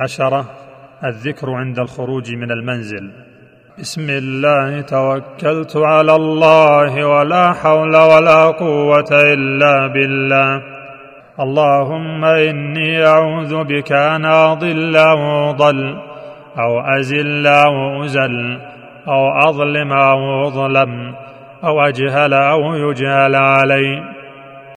عشرة الذكر عند الخروج من المنزل. بسم الله توكلت على الله ولا حول ولا قوة إلا بالله. اللهم إني أعوذ بك أن أضل أو أضل أو أزل أو أزل أو أظلم أو أظلم أو أجهل أو يجهل علي.